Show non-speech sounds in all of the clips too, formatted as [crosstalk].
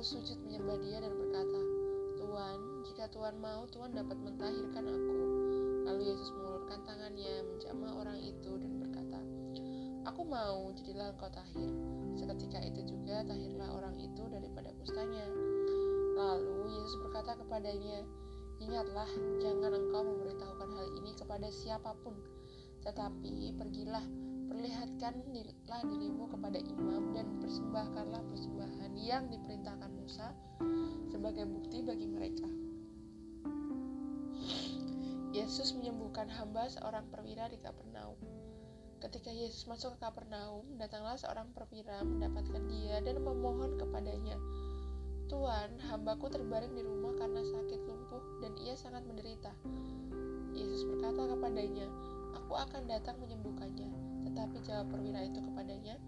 lalu sujud menyembah dia dan berkata, Tuhan, jika Tuhan mau, Tuhan dapat mentahirkan aku. Lalu Yesus mengulurkan tangannya, menjamah orang itu dan berkata, Aku mau, jadilah engkau tahir. Seketika itu juga tahirlah orang itu daripada kustanya. Lalu Yesus berkata kepadanya, Ingatlah, jangan engkau memberitahukan hal ini kepada siapa pun, tetapi pergilah, perlihatkanlah dirimu kepada imam dan persembahkanlah persembahan yang diperintahkan Musa sebagai bukti bagi mereka. Yesus menyembuhkan hamba seorang perwira di Kapernaum. Ketika Yesus masuk ke Kapernaum, datanglah seorang perwira mendapatkan dia dan memohon kepadanya, Tuhan, hambaku terbaring di rumah karena sakit lumpuh dan ia sangat menderita. Yesus berkata kepadanya, Aku akan datang menyembuhkannya. Tetapi jawab perwira itu kepadanya,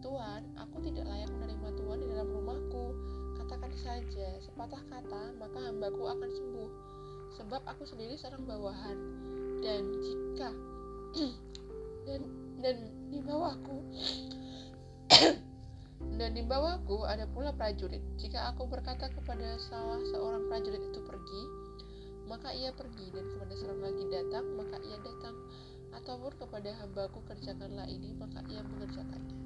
Tuhan, aku tidak layak menerima Tuhan di dalam rumahku. Katakan saja sepatah kata, maka hambaku akan sembuh. Sebab aku sendiri seorang bawahan. Dan jika [clears throat] dan dan di bawahku [clears throat] dan di bawahku ada pula prajurit. Jika aku berkata kepada salah seorang prajurit itu pergi, maka ia pergi, dan kepada seorang lagi datang, maka ia datang. Ataupun kepada hambaku kerjakanlah ini, maka ia mengerjakannya.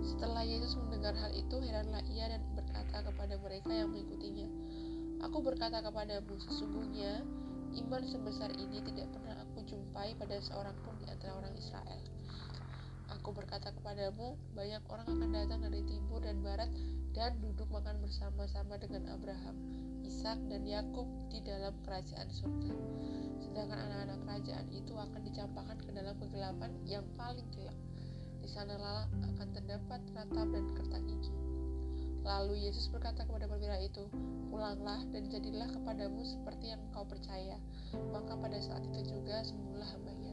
Setelah Yesus mendengar hal itu, heranlah ia dan berkata kepada mereka yang mengikutinya, Aku berkata kepadamu, sesungguhnya iman sebesar ini tidak pernah aku jumpai pada seorang pun di antara orang Israel. Aku berkata kepadamu, banyak orang akan datang dari timur dan barat dan duduk makan bersama-sama dengan Abraham, Ishak dan Yakub di dalam kerajaan surga. Kerajaan itu akan dicampakkan ke dalam kegelapan yang paling gelap. Di sana sanalah akan terdapat ratap dan kertas gigi. Lalu Yesus berkata kepada perwira itu, Pulanglah dan jadilah kepadamu seperti yang kau percaya. Maka pada saat itu juga sembuhlah hambanya.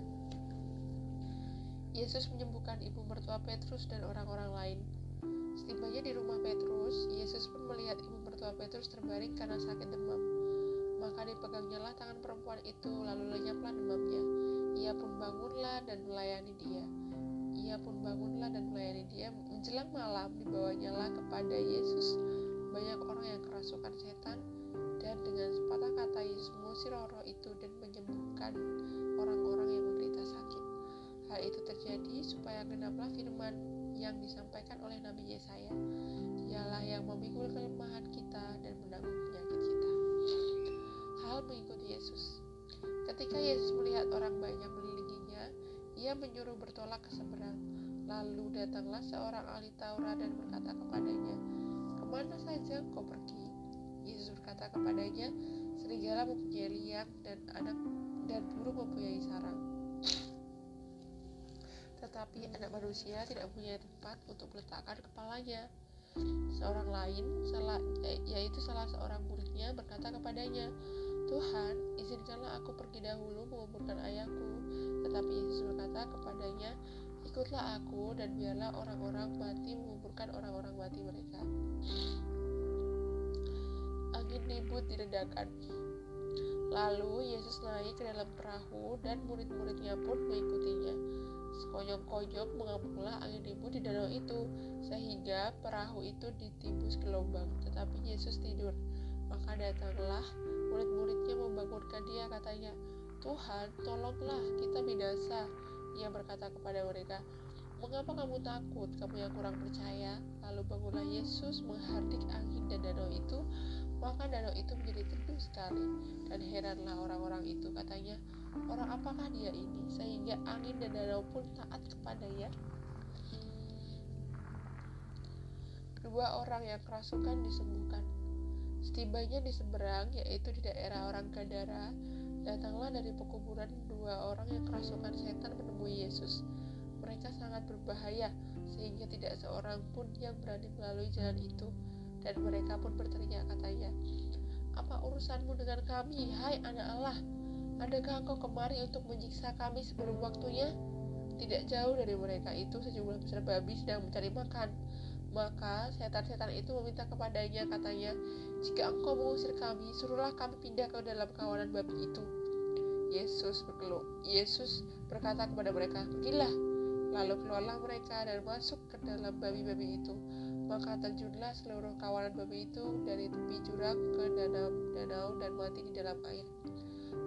Yesus menyembuhkan ibu mertua Petrus dan orang-orang lain. Setibanya di rumah Petrus, Yesus pun melihat ibu mertua Petrus terbaring karena sakit demam. Maka dipegangnyalah tangan perempuan itu, lalu lenyaplah demamnya. Ia pun bangunlah dan melayani dia. Ia pun bangunlah dan melayani dia. Menjelang malam dibawanyalah kepada Yesus banyak orang yang kerasukan setan dan dengan sepatah kata Yesus mengusir roh itu dan menyembuhkan orang-orang yang menderita sakit. Hal itu terjadi supaya genaplah firman yang disampaikan oleh Nabi Yesaya. Dialah yang memikul kelemahan kita menyuruh bertolak ke seberang. Lalu datanglah seorang ahli Taurat dan berkata kepadanya, Ke mana saja kau pergi? Yesus berkata kepadanya, Serigala mempunyai liang dan anak dan burung mempunyai sarang tetapi anak manusia tidak punya tempat untuk meletakkan kepalanya. Seorang lain, yaitu salah seorang muridnya berkata kepadanya, Tuhan, izinkanlah aku pergi dahulu menguburkan ayahku. Tetapi Yesus berkata kepadanya, ikutlah aku dan biarlah orang-orang mati menguburkan orang-orang mati mereka. Angin ribut diredakan. Lalu Yesus naik ke dalam perahu dan murid-muridnya pun mengikutinya. Sekonyong-konyong mengamuklah angin ribut di danau itu, sehingga perahu itu ditimbus gelombang. Tetapi Yesus tidur. Maka datanglah murid-muridnya membangunkan dia, katanya, Tuhan, tolonglah, kita binasa. Ia berkata kepada mereka, Mengapa kamu takut, kamu yang kurang percaya? Lalu bangunlah Yesus menghardik angin dan danau itu, maka danau itu menjadi teduh sekali. Dan heranlah orang-orang itu, katanya, Orang apakah dia ini sehingga angin dan danau pun taat kepadanya? Dua orang yang kerasukan disembuhkan. Setibanya di seberang, yaitu di daerah orang Gadara, datanglah dari pekuburan dua orang yang kerasukan setan menemui Yesus. Mereka sangat berbahaya, sehingga tidak seorang pun yang berani melalui jalan itu. Dan mereka pun berteriak katanya, Apa urusanmu dengan kami, hai anak Allah? Adakah engkau kemari untuk menyiksa kami sebelum waktunya? Tidak jauh dari mereka itu sejumlah besar babi sedang mencari makan. Maka setan-setan itu meminta kepadanya katanya, Jika engkau mengusir kami, suruhlah kami pindah ke dalam kawanan babi itu. Yesus berkeluh. Yesus berkata kepada mereka, Pergilah. Lalu keluarlah mereka dan masuk ke dalam babi-babi itu. Maka terjunlah seluruh kawanan babi itu dari tepi jurang ke danau, danau dan mati di dalam air.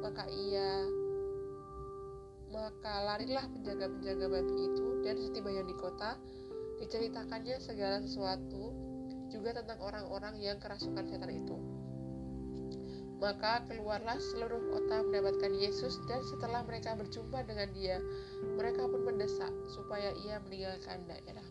Maka ia maka larilah penjaga-penjaga babi itu dan setibanya di kota diceritakannya segala sesuatu juga tentang orang-orang yang kerasukan setan itu. Maka keluarlah seluruh kota mendapatkan Yesus dan setelah mereka berjumpa dengan dia, mereka pun mendesak supaya ia meninggalkan daerah